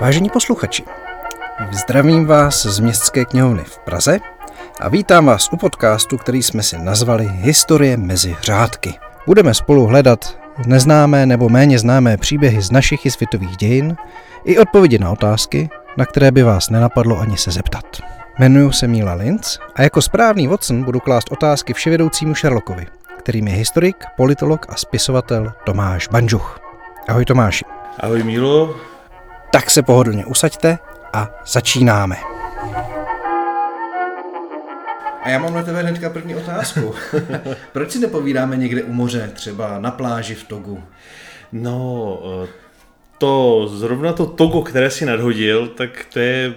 Vážení posluchači, zdravím vás z Městské knihovny v Praze a vítám vás u podcastu, který jsme si nazvali Historie mezi řádky. Budeme spolu hledat neznámé nebo méně známé příběhy z našich i světových dějin i odpovědi na otázky, na které by vás nenapadlo ani se zeptat. Jmenuji se Míla Linz a jako správný Watson budu klást otázky vševědoucímu Sherlockovi, kterým je historik, politolog a spisovatel Tomáš Banžuch. Ahoj Tomáši. Ahoj Mílo. Tak se pohodlně usaďte a začínáme. A já mám na tebe hnedka první otázku. Proč si nepovídáme někde u moře, třeba na pláži v Togu? No, eh, to zrovna to Togo, které si nadhodil, tak to je,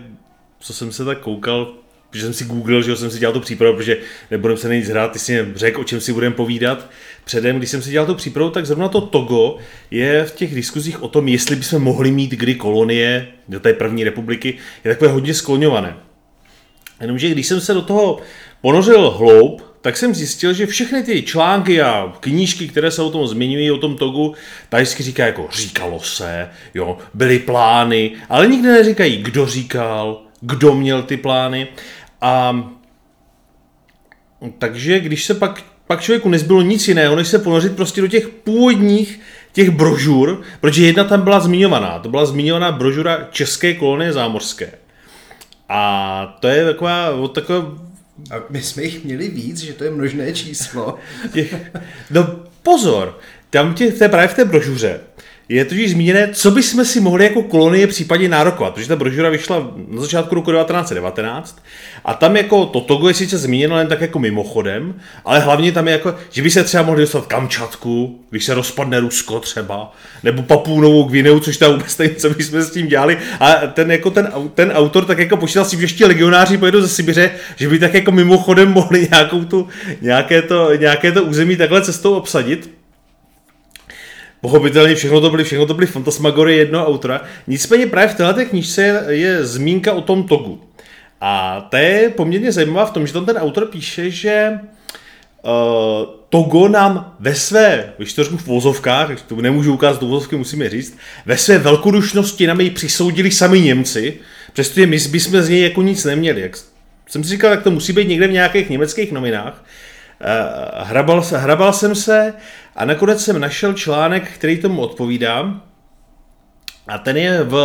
co jsem se tak koukal, že jsem si googlil, že jsem si dělal tu přípravu, protože nebudem se nejít hrát, ty si mě řekl, o čem si budeme povídat. Předem, když jsem si dělal tu přípravu, tak zrovna to Togo je v těch diskuzích o tom, jestli bychom mohli mít kdy kolonie do té první republiky, je takové hodně skloňované. Jenomže když jsem se do toho ponořil hloub, tak jsem zjistil, že všechny ty články a knížky, které se o tom zmiňují, o tom Togu, vždycky říká jako říkalo se, jo, byly plány, ale nikdy neříkají, kdo říkal, kdo měl ty plány. A takže když se pak, pak člověku nezbylo nic jiného, než se ponořit prostě do těch původních těch brožur, protože jedna tam byla zmiňovaná, to byla zmiňovaná brožura České kolonie zámořské. A to je taková, taková a my jsme jich měli víc, že to je množné číslo. No pozor, tam tě, to je právě v té brožuře je totiž zmíněné, co bychom si mohli jako kolonie případně nárokovat, protože ta brožura vyšla na začátku roku 1919 a tam jako to Togo je sice zmíněno jen tak jako mimochodem, ale hlavně tam je jako, že by se třeba mohli dostat Kamčatku, když se rozpadne Rusko třeba, nebo Papů Novou Gvineu, což tam vůbec nevím, co bychom s tím dělali. A ten, jako ten, ten autor tak jako počítal s tím, že ještě legionáři pojedou ze Sibiře, že by tak jako mimochodem mohli nějakou tu, nějaké, to, nějaké to území takhle cestou obsadit. Pochopitelně všechno to byly, všechno to byly fantasmagorie jednoho autora. Nicméně právě v této knižce je, je zmínka o tom Togu. A to je poměrně zajímavá v tom, že tam ten autor píše, že uh, Togo nám ve své, když to řeknu v vozovkách, to nemůžu ukázat do vozovky, musíme říct, ve své velkodušnosti nám ji přisoudili sami Němci, přestože my bychom z něj jako nic neměli. Jak jsem si říkal, tak to musí být někde v nějakých německých novinách. Uh, hrabal, hrabal jsem se a nakonec jsem našel článek, který tomu odpovídá. A ten je v,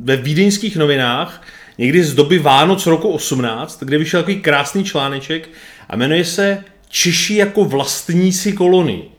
ve vídeňských novinách, někdy z doby Vánoc roku 18, kde vyšel takový krásný článeček a jmenuje se Češi jako vlastníci kolonii.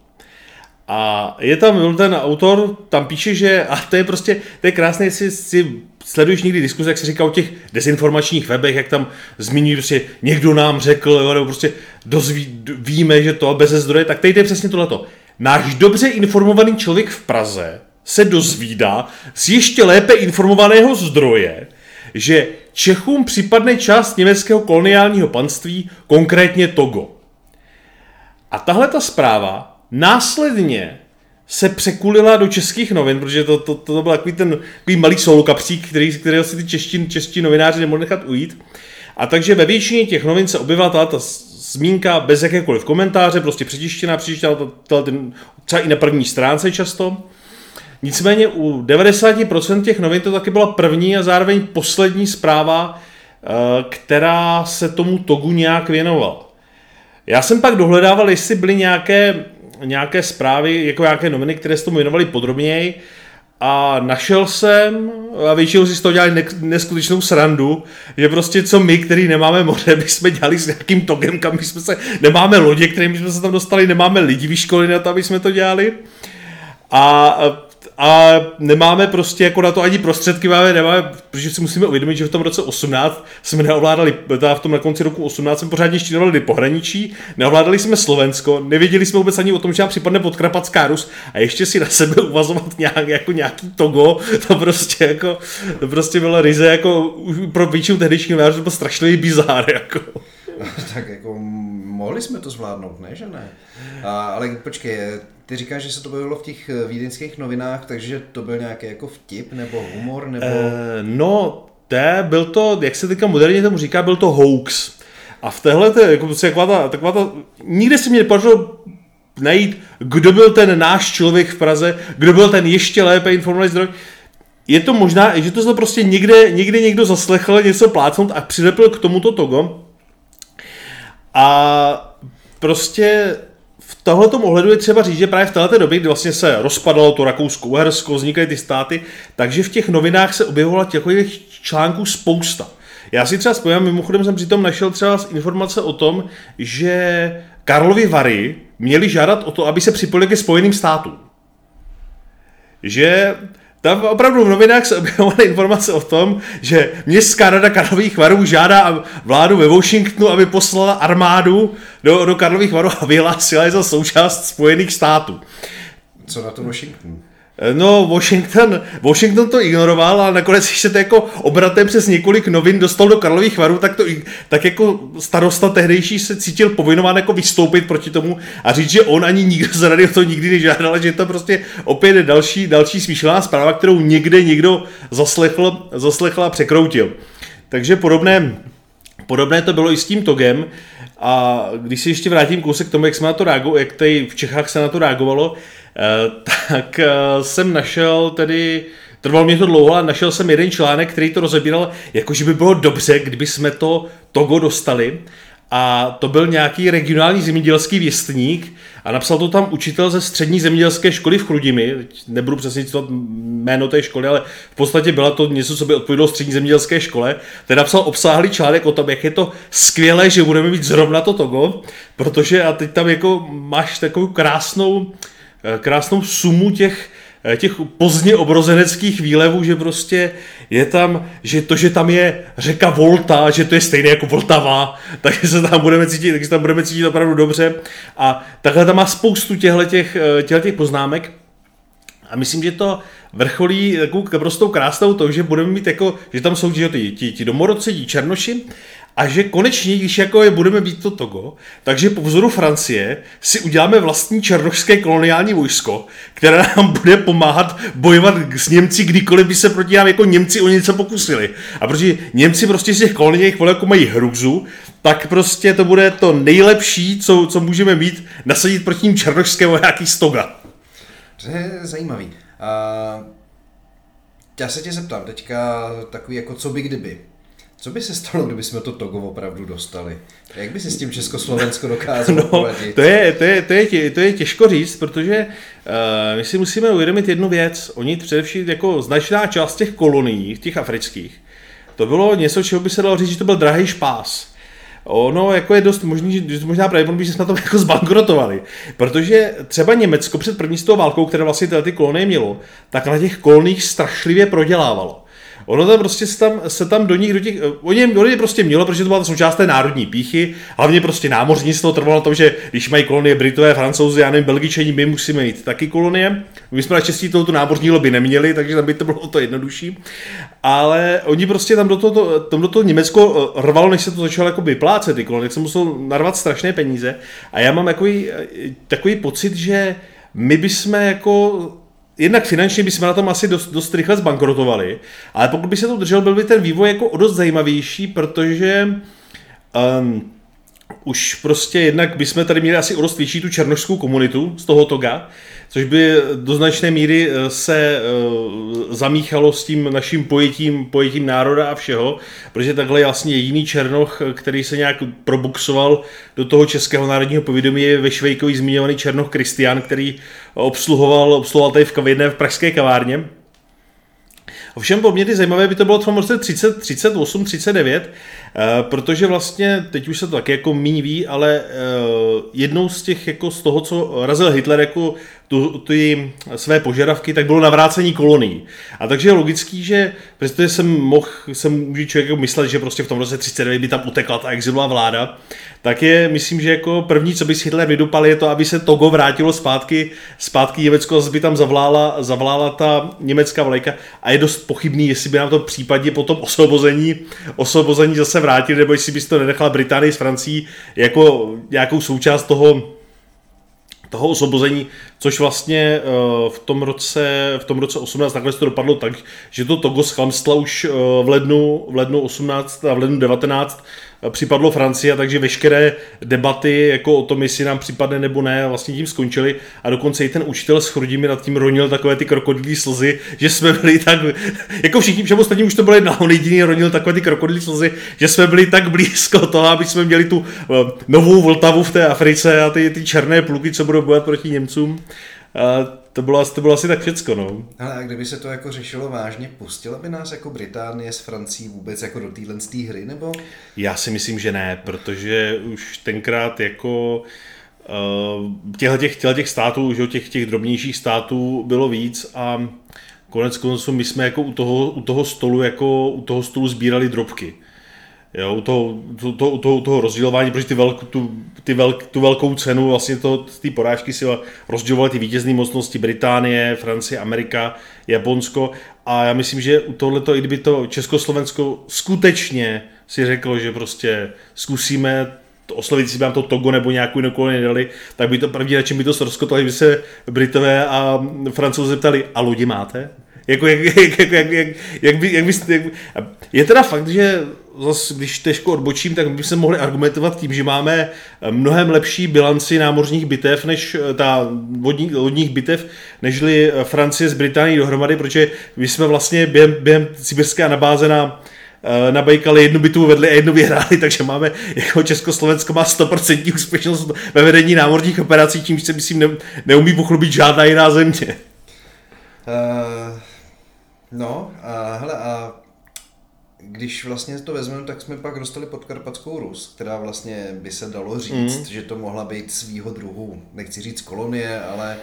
A je tam ten autor, tam píše, že, a to je prostě, to je krásné, jestli si sleduješ někdy diskuze, jak se říká o těch dezinformačních webech, jak tam zmiňují prostě někdo nám řekl, jo, nebo prostě dozví, víme, že to bez zdroje, tak tady je přesně tohleto. Náš dobře informovaný člověk v Praze se dozvídá z ještě lépe informovaného zdroje, že Čechům připadne část německého koloniálního panství, konkrétně Togo. A tahle ta zpráva následně se překulila do českých novin, protože to, to, to, byl takový ten takový malý solokapřík, který, kterého si ty čeští, čeští novináři nemohli nechat ujít. A takže ve většině těch novin se objevila ta, ta zmínka bez jakékoliv komentáře, prostě přetištěná, přetištěná, třeba i na první stránce často. Nicméně u 90% těch novin to taky byla první a zároveň poslední zpráva, eh, která se tomu togu nějak věnovala. Já jsem pak dohledával, jestli byly nějaké nějaké zprávy, jako nějaké noviny, které se tomu věnovaly podrobněji a našel jsem, a většinou si z toho dělali neskutečnou srandu, že prostě co my, který nemáme moře, my jsme dělali s nějakým togem, kam jsme se, nemáme lodě, kterým jsme se tam dostali, nemáme lidi vyškolení na to, aby jsme to dělali. A a nemáme prostě jako na to ani prostředky, máme, nemáme, protože si musíme uvědomit, že v tom roce 18 jsme neovládali, teda v tom na konci roku 18 jsme pořádně štínovali pohraničí, neovládali jsme Slovensko, nevěděli jsme vůbec ani o tom, že nám připadne podkrapatská Rus a ještě si na sebe uvazovat nějak, jako nějaký Togo, to prostě jako, to prostě bylo ryze jako pro většinu tehdejšího národu to byl strašný bizár, jako. tak jako mohli jsme to zvládnout, ne, že ne? A, ale počkej, ty říkáš, že se to bylo v těch eh, vídeňských novinách, takže to byl nějaký jako vtip nebo humor? Nebo... E, no, to byl to, jak se teďka moderně tomu říká, byl to hoax. A v téhle, to, jako, prostě taková ta, taková ta, nikde se mě nepodařilo najít, kdo byl ten náš člověk v Praze, kdo byl ten ještě lépe informovaný zdroj. je to možná, že to se prostě někde, někde někdo zaslechl něco plácnout a přilepil k tomuto Togo. A prostě v tohletom ohledu je třeba říct, že právě v této době, kdy vlastně se rozpadalo to Rakousko-Uhersko, vznikaly ty státy, takže v těch novinách se objevovala těch článků spousta. Já si třeba spojím, mimochodem jsem přitom našel třeba informace o tom, že Karlovy Vary měli žádat o to, aby se připojili ke Spojeným státům. Že tam opravdu v novinách se objevovaly informace o tom, že městská rada Karlových varů žádá vládu ve Washingtonu, aby poslala armádu do, do Karlových varů a vyhlásila je za součást Spojených států. Co na to Washington? Eh, no, Washington, Washington to ignoroval a nakonec, když se to jako obratem přes několik novin dostal do Karlových varů, tak, to, tak jako starosta tehdejší se cítil povinován jako vystoupit proti tomu a říct, že on ani nikdo z rady o to nikdy nežádal, že to prostě opět je další, další smíšená zpráva, kterou někde někdo zaslechl, zaslechl a překroutil. Takže podobné, podobné to bylo i s tím Togem. A když se ještě vrátím kousek k tomu, jak jsme na to reagovali, jak tady v Čechách se na to reagovalo, Eh, tak eh, jsem našel tedy, trvalo mě to dlouho, ale našel jsem jeden článek, který to rozebíral, jakože by bylo dobře, kdyby jsme to Togo dostali. A to byl nějaký regionální zemědělský věstník a napsal to tam učitel ze střední zemědělské školy v Chrudimi, nebudu přesně citovat jméno té školy, ale v podstatě byla to něco, co by odpovědělo střední zemědělské škole. Ten napsal obsáhlý článek o tom, jak je to skvělé, že budeme mít zrovna to Togo, protože a teď tam jako máš takovou krásnou, Eh, krásnou sumu těch těch pozdně obrozeneckých výlevů, že prostě je tam, že to, že tam je řeka Volta, že to je stejné jako Voltava, takže se tam budeme cítit, takže tam budeme cítit opravdu dobře. A takhle tam má spoustu těchto těch, eh, těch poznámek. A myslím, že to vrcholí takovou prostou krásnou to, že budeme mít jako, že tam jsou ti, ti, ti domorodci, ti černoši a že konečně, když jako je budeme být to Togo, takže po vzoru Francie si uděláme vlastní černošské koloniální vojsko, které nám bude pomáhat bojovat s Němci, kdykoliv by se proti nám jako Němci o něco pokusili. A protože Němci prostě z těch koloniálních vojáků mají hruzu, tak prostě to bude to nejlepší, co, co můžeme mít, nasadit proti ním černošské vojáky z Toga. To je zajímavý. Uh, já se tě zeptám teďka takový jako co by kdyby. Co by se stalo, kdyby jsme to Togo opravdu dostali? Jak by se s tím Československo dokázalo no, poradit? To je, to, je, to, je, to je těžko říct, protože uh, my si musíme uvědomit jednu věc. Oni především jako značná část těch kolonií, těch afrických, to bylo něco, čeho by se dalo říct, že to byl drahý špás. Ono jako je dost možný, že možná pravděpodobně, že jsme na to jako zbankrotovali. Protože třeba Německo před první světovou válkou, které vlastně tyhle ty kolonie mělo, tak na těch koloniích strašlivě prodělávalo. Ono tam prostě se tam, se tam do nich, do těch, oni, oni prostě mělo, protože to byla součást té národní píchy, hlavně prostě námořnictvo trvalo na tom, že když mají kolonie Britové, Francouzi, já nevím, Belgičani, my musíme mít taky kolonie. My jsme naštěstí tu námořní lobby neměli, takže tam by to bylo to jednodušší. Ale oni prostě tam do toho, tam do toho Německo eh, rvalo, než se to začalo jako vyplácet, ty kolonie, tak se musel narvat strašné peníze. A já mám eh, takový pocit, že my bychom jako jednak finančně bychom na tom asi dost, dost rychle zbankrotovali, ale pokud by se to držel, byl by ten vývoj jako o dost zajímavější, protože um, už prostě jednak bychom tady měli asi o dost větší tu černožskou komunitu z toho toga, což by do značné míry eh, se eh, zamíchalo s tím naším pojetím, pojetím národa a všeho, protože takhle je vlastně jediný černoch, který se nějak probuxoval do toho českého národního povědomí, je ve Švejkovi zmiňovaný černoch Kristián, který obsluhoval, obsluhoval tady v kavědné v pražské kavárně. Ovšem poměrně zajímavé by to bylo třeba roce 30, 38, 39, Eh, protože vlastně, teď už se to taky jako míň ví, ale uh, jednou z těch, jako z toho, co razil Hitler jako tu, ty své požadavky, tak bylo navrácení kolonií. A takže je logický, že přestože jsem mohl, jsem může člověk jako myslet, že prostě v tom roce 39 by tam utekla ta exilová vláda, tak je, myslím, že jako první, co by si Hitler vydupal, je to, aby se Togo vrátilo zpátky, zpátky Německo, zase by tam zavlála, zavlála ta německá vlajka a je dost pochybný, jestli by nám to případně po tom osvobození, osvobození zase vrátili, nebo jestli bys to nenechala Británii s Francií jako nějakou součást toho, toho osvobození, což vlastně eh, v tom roce, v tom roce 18 takhle to dopadlo tak, že to Togo schlamstla už eh, v lednu, v lednu 18 a v lednu 19 připadlo Francii, a takže veškeré debaty jako o tom, jestli nám připadne nebo ne, vlastně tím skončily a dokonce i ten učitel s Chrudimi nad tím ronil takové ty krokodilí slzy, že jsme byli tak, jako všichni, všem ostatním už to bylo jedno, on jediný ronil takové ty krokodilí slzy, že jsme byli tak blízko toho, aby jsme měli tu uh, novou Vltavu v té Africe a ty, ty černé pluky, co budou bojovat proti Němcům. To bylo, to bylo asi tak všecko, no. Ale a kdyby se to jako řešilo vážně, pustila by nás jako Británie s Francií vůbec jako do téhle hry, nebo? Já si myslím, že ne, protože už tenkrát jako uh, těchto těch, těch států, že těch, těch drobnějších států bylo víc a konec konců my jsme jako u toho, u toho stolu jako u toho stolu sbírali drobky. Jo, u toho, to, to, to, toho rozdělování, protože ty velk, tu, ty velk, tu velkou cenu vlastně to, ty porážky si rozdělovaly ty vítězné mocnosti Británie, Francie, Amerika, Japonsko a já myslím, že u tohleto, i kdyby to Československo skutečně si řeklo, že prostě zkusíme to oslovit, si nám to Togo nebo nějakou jinou kolonii dali, tak by to na čem by to ztroskotali, by se Britové a Francouzi zeptali, a lodi máte? Jako, jak, jak, jak, jak, jak, by, jak, byste, jak, je teda fakt, že zase, když těžko odbočím, tak by se mohli argumentovat tím, že máme mnohem lepší bilanci námořních bitev, než eh, ta vodní, lodních bitev, nežli eh, Francie s Británií dohromady, protože my jsme vlastně během, během sibirské anabáze na eh, na Bajkale jednu bitvu vedli a jednu vyhráli, takže máme jako Československo má 100% úspěšnost ve vedení námořních operací, tím se myslím ne, neumí pochlubit žádná jiná země. Uh, no, a hele, a když vlastně to vezmeme, tak jsme pak dostali podkarpatskou Rus, která vlastně by se dalo říct, mm. že to mohla být svýho druhu, nechci říct kolonie, ale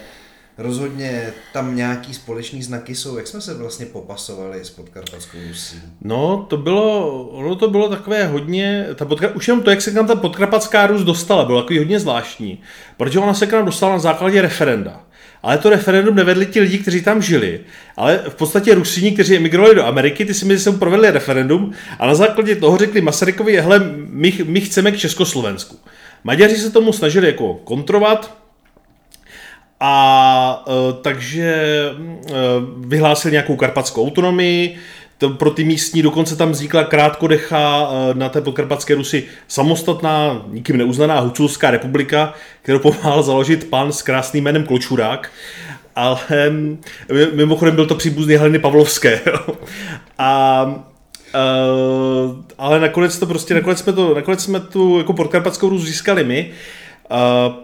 rozhodně tam nějaký společný znaky jsou. Jak jsme se vlastně popasovali s podkarpatskou Rusí? No, to bylo, ono to bylo takové hodně, ta podkar, už jenom to, jak se k nám ta podkarpatská Rus dostala, bylo takový hodně zvláštní, protože ona se k nám dostala na základě referenda. Ale to referendum nevedli ti lidi, kteří tam žili, ale v podstatě Rusini, kteří emigrovali do Ameriky, ty si mi jsou provedli referendum a na základě toho řekli Masarykovi, hele, my, my chceme k Československu. Maďaři se tomu snažili jako kontrovat, a e, takže e, vyhlásil nějakou karpatskou autonomii, to pro ty místní dokonce tam vznikla krátkodecha eh, na té podkarpatské Rusy samostatná, nikým neuznaná Huculská republika, kterou pomáhal založit pan s krásným jménem Kločurák. Ale mimochodem byl to příbuzný Heleny Pavlovské. A Uh, ale nakonec to prostě, nakonec jsme, to, nakonec jsme tu jako podkarpatskou Rus získali my. Uh,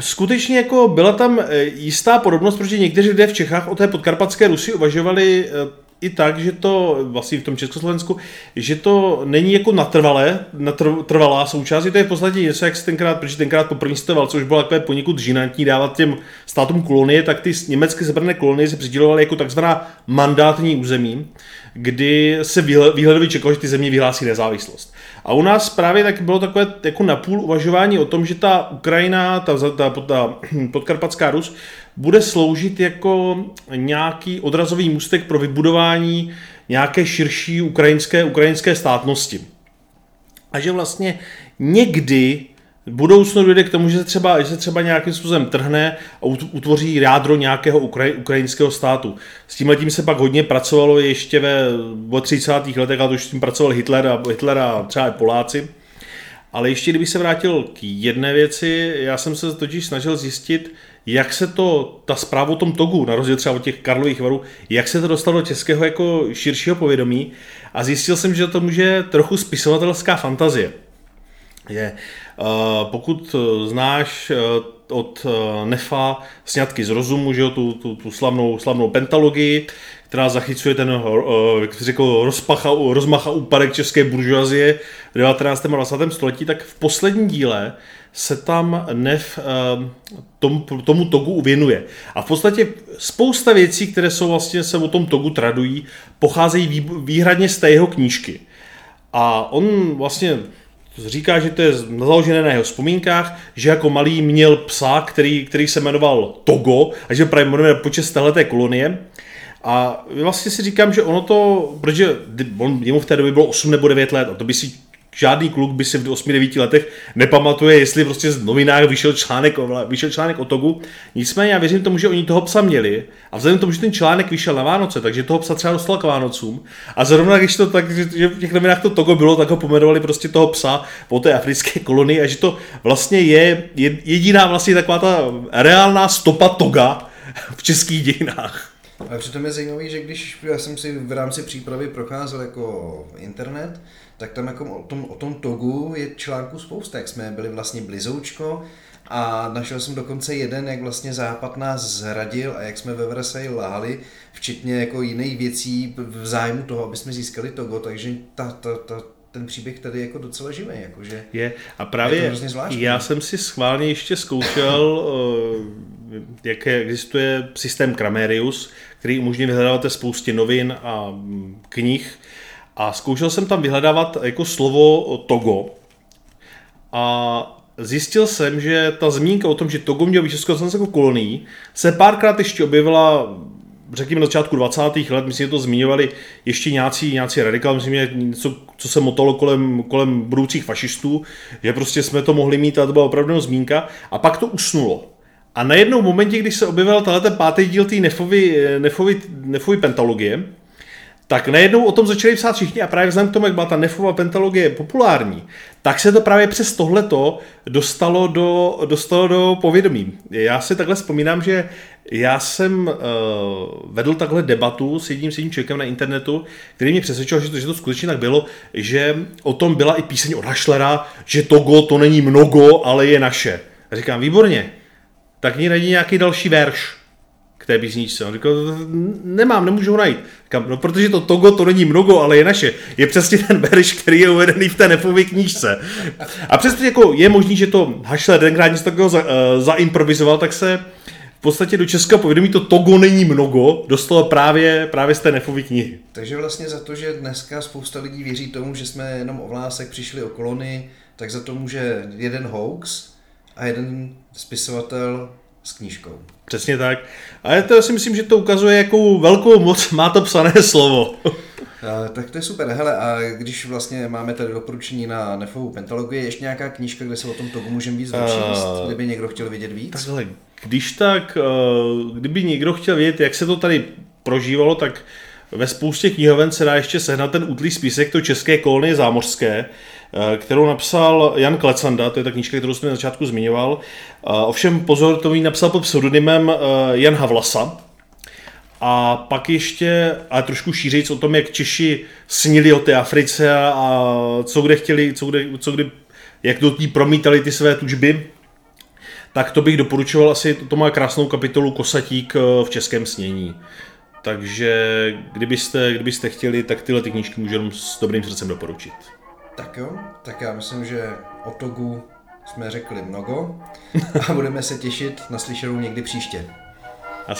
skutečně jako byla tam jistá podobnost, protože někteří lidé v Čechách o té podkarpatské Rusy uvažovali i tak, že to vlastně v tom Československu, že to není jako natrvalé, natrvalá součást, je to je v podstatě něco, jak se tenkrát, protože tenkrát po první světové což bylo takové poněkud žinantní dávat těm státům kolonie, tak ty německé zebrané kolonie se přidělovaly jako takzvaná mandátní území, kdy se výhledově čekalo, že ty země vyhlásí nezávislost. A u nás právě tak bylo takové jako napůl uvažování o tom, že ta Ukrajina, ta, ta, ta podkarpatská Rus, bude sloužit jako nějaký odrazový můstek pro vybudování nějaké širší ukrajinské, ukrajinské státnosti. A že vlastně někdy v budoucnu dojde k tomu, že se třeba, že se třeba nějakým způsobem trhne a utvoří jádro nějakého ukraj, ukrajinského státu. S tím letím se pak hodně pracovalo ještě ve 30. letech, ale už s tím pracoval Hitler a, Hitler a třeba i Poláci. Ale ještě kdyby se vrátil k jedné věci, já jsem se totiž snažil zjistit, jak se to, ta zpráva o tom Togu, na rozdíl třeba od těch Karlových varů, jak se to dostalo do českého jako širšího povědomí a zjistil jsem, že to může trochu spisovatelská fantazie. Je, uh, pokud znáš uh, od Nefa sňatky z rozumu, že jo, tu, tu, tu slavnou, slavnou pentalogii, která zachycuje ten, jak řekl, rozpacha, rozmacha úpadek české buržoazie v 19. a 20. století, tak v posledním díle se tam Nev tom, tomu Togu věnuje. A v podstatě spousta věcí, které jsou vlastně se o tom Togu tradují, pocházejí výhradně z té jeho knížky. A on vlastně říká, že to je založené na jeho vzpomínkách, že jako malý měl psa, který, který se jmenoval Togo a že právě jmenuje počest téhleté kolonie. A vlastně si říkám, že ono to, protože on, jemu v té době bylo 8 nebo 9 let a to by si žádný kluk by si v 8-9 letech nepamatuje, jestli prostě z novinách vyšel článek, vyšel článek o Togu. Nicméně já věřím tomu, že oni toho psa měli a vzhledem tomu, že ten článek vyšel na Vánoce, takže toho psa třeba dostal k Vánocům. A zrovna když to tak, že v těch novinách to Togo bylo, tak ho pomenovali prostě toho psa po té africké kolonii a že to vlastně je jediná vlastně taková ta reálná stopa Toga v českých dějinách. A přitom je zajímavé, že když já jsem si v rámci přípravy procházel jako internet, tak tam jako o tom, o tom Togu je článku spousta, jak jsme byli vlastně blizoučko a našel jsem dokonce jeden, jak vlastně Západ nás zradil a jak jsme ve Versailles lhali, včetně jako jiných věcí v zájmu toho, aby jsme získali Togo, takže ta, ta, ta, ten příběh tady jako docela živý. Jakože je. A právě je já jsem si schválně ještě zkoušel, jak existuje systém Kramerius, který umožní vyhledávat spoustě novin a mm, knih. A zkoušel jsem tam vyhledávat jako slovo Togo. A zjistil jsem, že ta zmínka o tom, že Togo měl být jako kolonii, se párkrát ještě objevila řekněme na začátku 20. let, myslím, že to zmiňovali ještě nějací, nějací radikál, myslím, že něco, co se motalo kolem, kolem budoucích fašistů, že prostě jsme to mohli mít a to byla opravdu zmínka a pak to usnulo. A najednou v momentě, když se objevil tenhle pátý díl té nefovy, nefovy, nefovy pentalogie, tak najednou o tom začali psát všichni a právě vzhledem k tomu, jak byla ta nefová pentalogie populární, tak se to právě přes tohleto dostalo do, dostalo do povědomí. Já si takhle vzpomínám, že já jsem uh, vedl takhle debatu s jedním, s jedním člověkem na internetu, který mě přesvědčil, že to, že to skutečně tak bylo, že o tom byla i píseň od Hašlera, že Togo to není mnogo, ale je naše. A říkám, výborně, tak mě najdi nějaký další verš k té písničce. On říkal, nemám, nemůžu ho najít. Říkám, no protože to Togo to není mnogo, ale je naše. Je přesně ten verš, který je uvedený v té nefové knížce. A přesně jako je možný, že to Hašler tenkrát něco takového za, uh, zaimprovizoval, tak se v podstatě do českého povědomí to Togo není mnogo, dostalo právě, právě z té nefové knihy. Takže vlastně za to, že dneska spousta lidí věří tomu, že jsme jenom o vlásek přišli o kolony, tak za to může jeden hoax a jeden spisovatel s knížkou. Přesně tak. A já to si myslím, že to ukazuje, jakou velkou moc má to psané slovo. A, tak to je super. Hele, a když vlastně máme tady doporučení na nefovou pentalogii, ještě nějaká knížka, kde se o tom togu můžeme víc dočíst, kdyby někdo chtěl vědět víc? Takhle, když tak, kdyby někdo chtěl vědět, jak se to tady prožívalo, tak ve spoustě knihoven se dá ještě sehnat ten útlý spisek to české kolonie zámořské, Eh, kterou napsal Jan Klecanda, to je ta knížka, kterou jsem na začátku zmiňoval. Eh, ovšem pozor, to mi napsal pod pseudonymem eh, Jan Havlasa. A pak ještě, a trošku šířejc o tom, jak Češi snili o té Africe a co kde chtěli, co kde, co kde jak do ní promítali ty své tužby, tak to bych doporučoval asi, to má krásnou kapitolu Kosatík v českém snění. Takže kdybyste, kdybyste chtěli, tak tyhle ty knížky můžu s dobrým srdcem doporučit. Tak jo, tak já myslím, že o Togu jsme řekli mnogo a budeme se těšit na slyšenou někdy příště. A